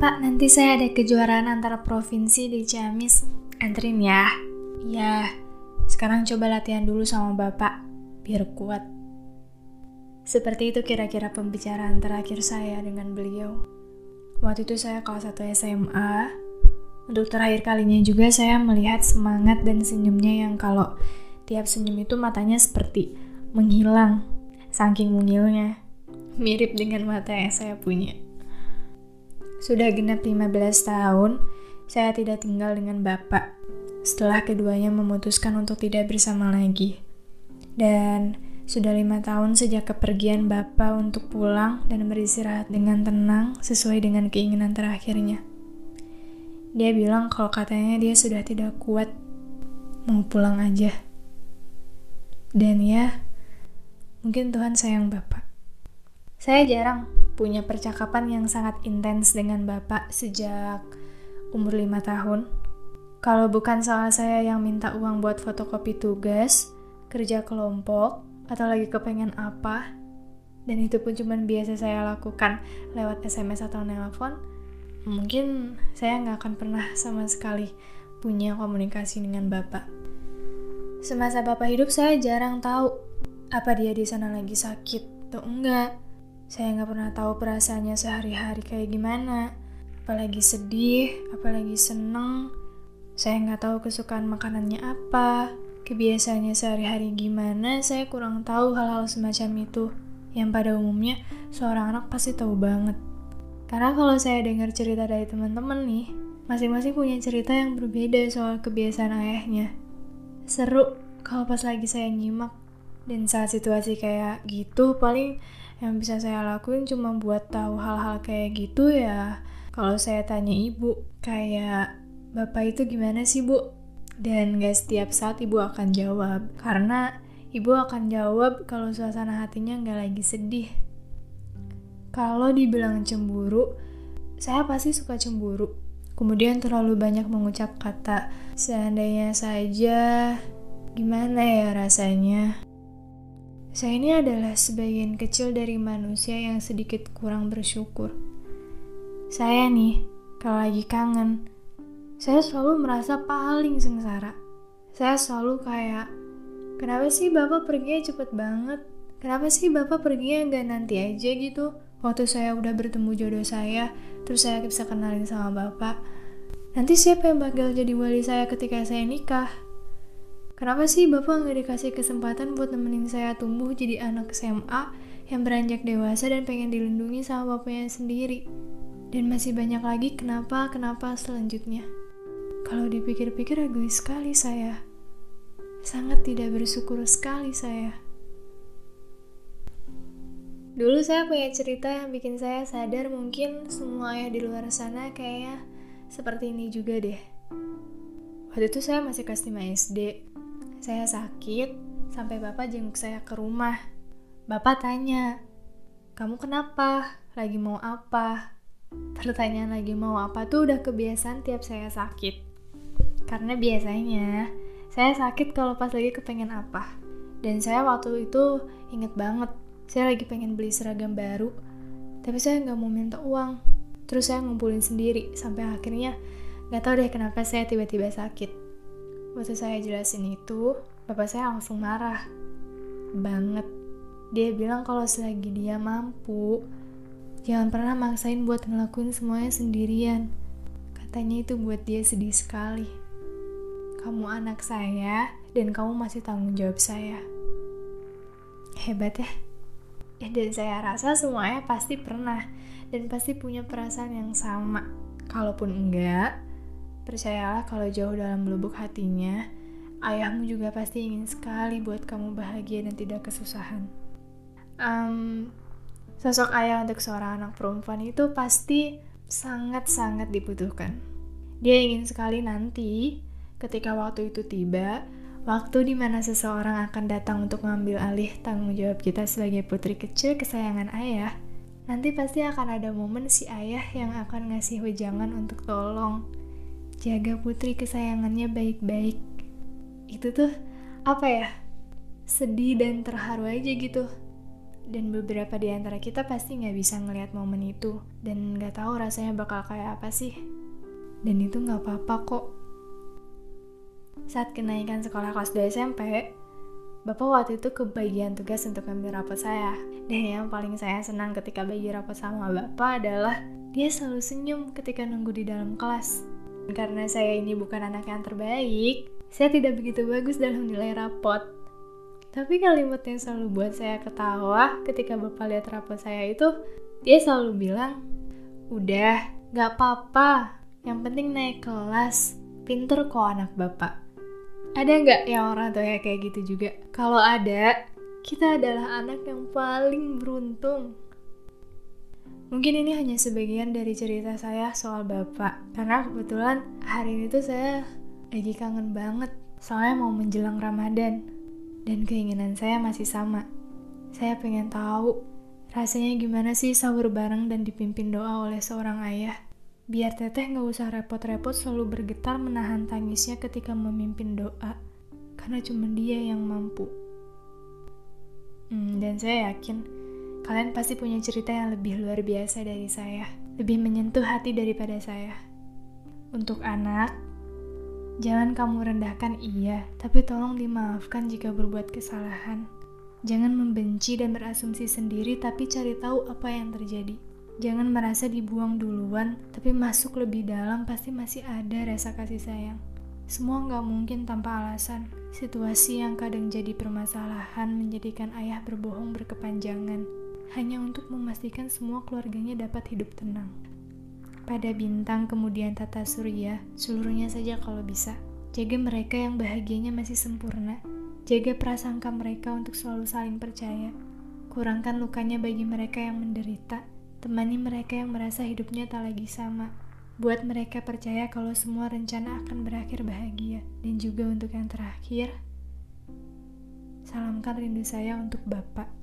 Pak, nanti saya ada kejuaraan antara provinsi di Ciamis. Anterin ya. Ya, sekarang coba latihan dulu sama Bapak, biar kuat. Seperti itu kira-kira pembicaraan terakhir saya dengan beliau. Waktu itu saya kelas 1 SMA. Untuk terakhir kalinya juga saya melihat semangat dan senyumnya yang kalau tiap senyum itu matanya seperti menghilang. Saking mungilnya. Mirip dengan mata yang saya punya. Sudah genap 15 tahun, saya tidak tinggal dengan bapak. Setelah keduanya memutuskan untuk tidak bersama lagi. Dan sudah lima tahun sejak kepergian bapak untuk pulang dan beristirahat dengan tenang sesuai dengan keinginan terakhirnya. Dia bilang kalau katanya dia sudah tidak kuat, mau pulang aja. Dan ya, mungkin Tuhan sayang bapak. Saya jarang punya percakapan yang sangat intens dengan bapak sejak umur lima tahun. Kalau bukan soal saya yang minta uang buat fotokopi tugas, kerja kelompok, atau lagi kepengen apa, dan itu pun cuma biasa saya lakukan lewat SMS atau nelpon, mungkin saya nggak akan pernah sama sekali punya komunikasi dengan bapak. Semasa bapak hidup saya jarang tahu apa dia di sana lagi sakit atau enggak saya nggak pernah tahu perasaannya sehari-hari kayak gimana. Apalagi sedih, apalagi seneng. Saya nggak tahu kesukaan makanannya apa. Kebiasaannya sehari-hari gimana, saya kurang tahu hal-hal semacam itu. Yang pada umumnya, seorang anak pasti tahu banget. Karena kalau saya dengar cerita dari teman-teman nih, masing-masing punya cerita yang berbeda soal kebiasaan ayahnya. Seru kalau pas lagi saya nyimak. Dan saat situasi kayak gitu, paling yang bisa saya lakuin cuma buat tahu hal-hal kayak gitu ya. Kalau saya tanya ibu kayak bapak itu gimana sih bu? Dan gak setiap saat ibu akan jawab. Karena ibu akan jawab kalau suasana hatinya gak lagi sedih. Kalau dibilang cemburu saya pasti suka cemburu. Kemudian terlalu banyak mengucap kata seandainya saja gimana ya rasanya saya ini adalah sebagian kecil dari manusia yang sedikit kurang bersyukur. Saya nih, kalau lagi kangen, saya selalu merasa paling sengsara. Saya selalu kayak, kenapa sih bapak perginya cepet banget? Kenapa sih bapak perginya nggak nanti aja gitu? Waktu saya udah bertemu jodoh saya, terus saya bisa kenalin sama bapak. Nanti siapa yang bakal jadi wali saya ketika saya nikah? Kenapa sih Bapak nggak dikasih kesempatan buat nemenin saya tumbuh jadi anak SMA yang beranjak dewasa dan pengen dilindungi sama bapaknya sendiri? Dan masih banyak lagi kenapa-kenapa selanjutnya. Kalau dipikir-pikir egois sekali saya. Sangat tidak bersyukur sekali saya. Dulu saya punya cerita yang bikin saya sadar mungkin semua ayah di luar sana kayaknya seperti ini juga deh. Waktu itu saya masih kelas 5 SD, saya sakit sampai bapak jenguk saya ke rumah. Bapak tanya, kamu kenapa? Lagi mau apa? Pertanyaan lagi mau apa tuh udah kebiasaan tiap saya sakit. Karena biasanya saya sakit kalau pas lagi kepengen apa. Dan saya waktu itu inget banget, saya lagi pengen beli seragam baru, tapi saya nggak mau minta uang. Terus saya ngumpulin sendiri, sampai akhirnya nggak tahu deh kenapa saya tiba-tiba sakit Waktu saya jelasin itu, bapak saya langsung marah. Banget. Dia bilang kalau selagi dia mampu, jangan pernah maksain buat ngelakuin semuanya sendirian. Katanya itu buat dia sedih sekali. Kamu anak saya, dan kamu masih tanggung jawab saya. Hebat ya? Ya, dan saya rasa semuanya pasti pernah dan pasti punya perasaan yang sama. Kalaupun enggak, Percayalah kalau jauh dalam lubuk hatinya, ayahmu juga pasti ingin sekali buat kamu bahagia dan tidak kesusahan. Um, sosok ayah untuk seorang anak perempuan itu pasti sangat-sangat dibutuhkan. Dia ingin sekali nanti, ketika waktu itu tiba, waktu di mana seseorang akan datang untuk mengambil alih tanggung jawab kita sebagai putri kecil kesayangan ayah, nanti pasti akan ada momen si ayah yang akan ngasih wejangan untuk tolong jaga putri kesayangannya baik-baik. Itu tuh apa ya? Sedih dan terharu aja gitu. dan beberapa di antara kita pasti nggak bisa ngelihat momen itu dan nggak tahu rasanya bakal kayak apa sih. Dan itu nggak apa-apa kok. Saat kenaikan sekolah kelas 2 SMP, Bapak waktu itu kebagian tugas untuk ambil rapot saya. Dan yang paling saya senang ketika bagi rapot sama Bapak adalah dia selalu senyum ketika nunggu di dalam kelas. Karena saya ini bukan anak yang terbaik, saya tidak begitu bagus dalam nilai rapot. Tapi kalimat yang selalu buat saya ketawa ketika Bapak lihat rapot saya itu, dia selalu bilang, Udah, gak apa-apa, yang penting naik kelas, pinter kok anak Bapak. Ada nggak yang orang tua kayak gitu juga? Kalau ada, kita adalah anak yang paling beruntung. Mungkin ini hanya sebagian dari cerita saya soal bapak, karena kebetulan hari ini tuh saya lagi kangen banget. Soalnya mau menjelang Ramadan, dan keinginan saya masih sama. Saya pengen tahu rasanya gimana sih sahur bareng dan dipimpin doa oleh seorang ayah. Biar teteh nggak usah repot-repot selalu bergetar menahan tangisnya ketika memimpin doa, karena cuma dia yang mampu. Hmm, dan saya yakin kalian pasti punya cerita yang lebih luar biasa dari saya, lebih menyentuh hati daripada saya. Untuk anak, jangan kamu rendahkan iya, tapi tolong dimaafkan jika berbuat kesalahan. Jangan membenci dan berasumsi sendiri, tapi cari tahu apa yang terjadi. Jangan merasa dibuang duluan, tapi masuk lebih dalam pasti masih ada rasa kasih sayang. Semua nggak mungkin tanpa alasan. Situasi yang kadang jadi permasalahan menjadikan ayah berbohong berkepanjangan, hanya untuk memastikan semua keluarganya dapat hidup tenang. Pada bintang kemudian tata surya, seluruhnya saja kalau bisa. Jaga mereka yang bahagianya masih sempurna. Jaga prasangka mereka untuk selalu saling percaya. Kurangkan lukanya bagi mereka yang menderita Temani mereka yang merasa hidupnya tak lagi sama. Buat mereka percaya kalau semua rencana akan berakhir bahagia. Dan juga untuk yang terakhir, salamkan rindu saya untuk Bapak.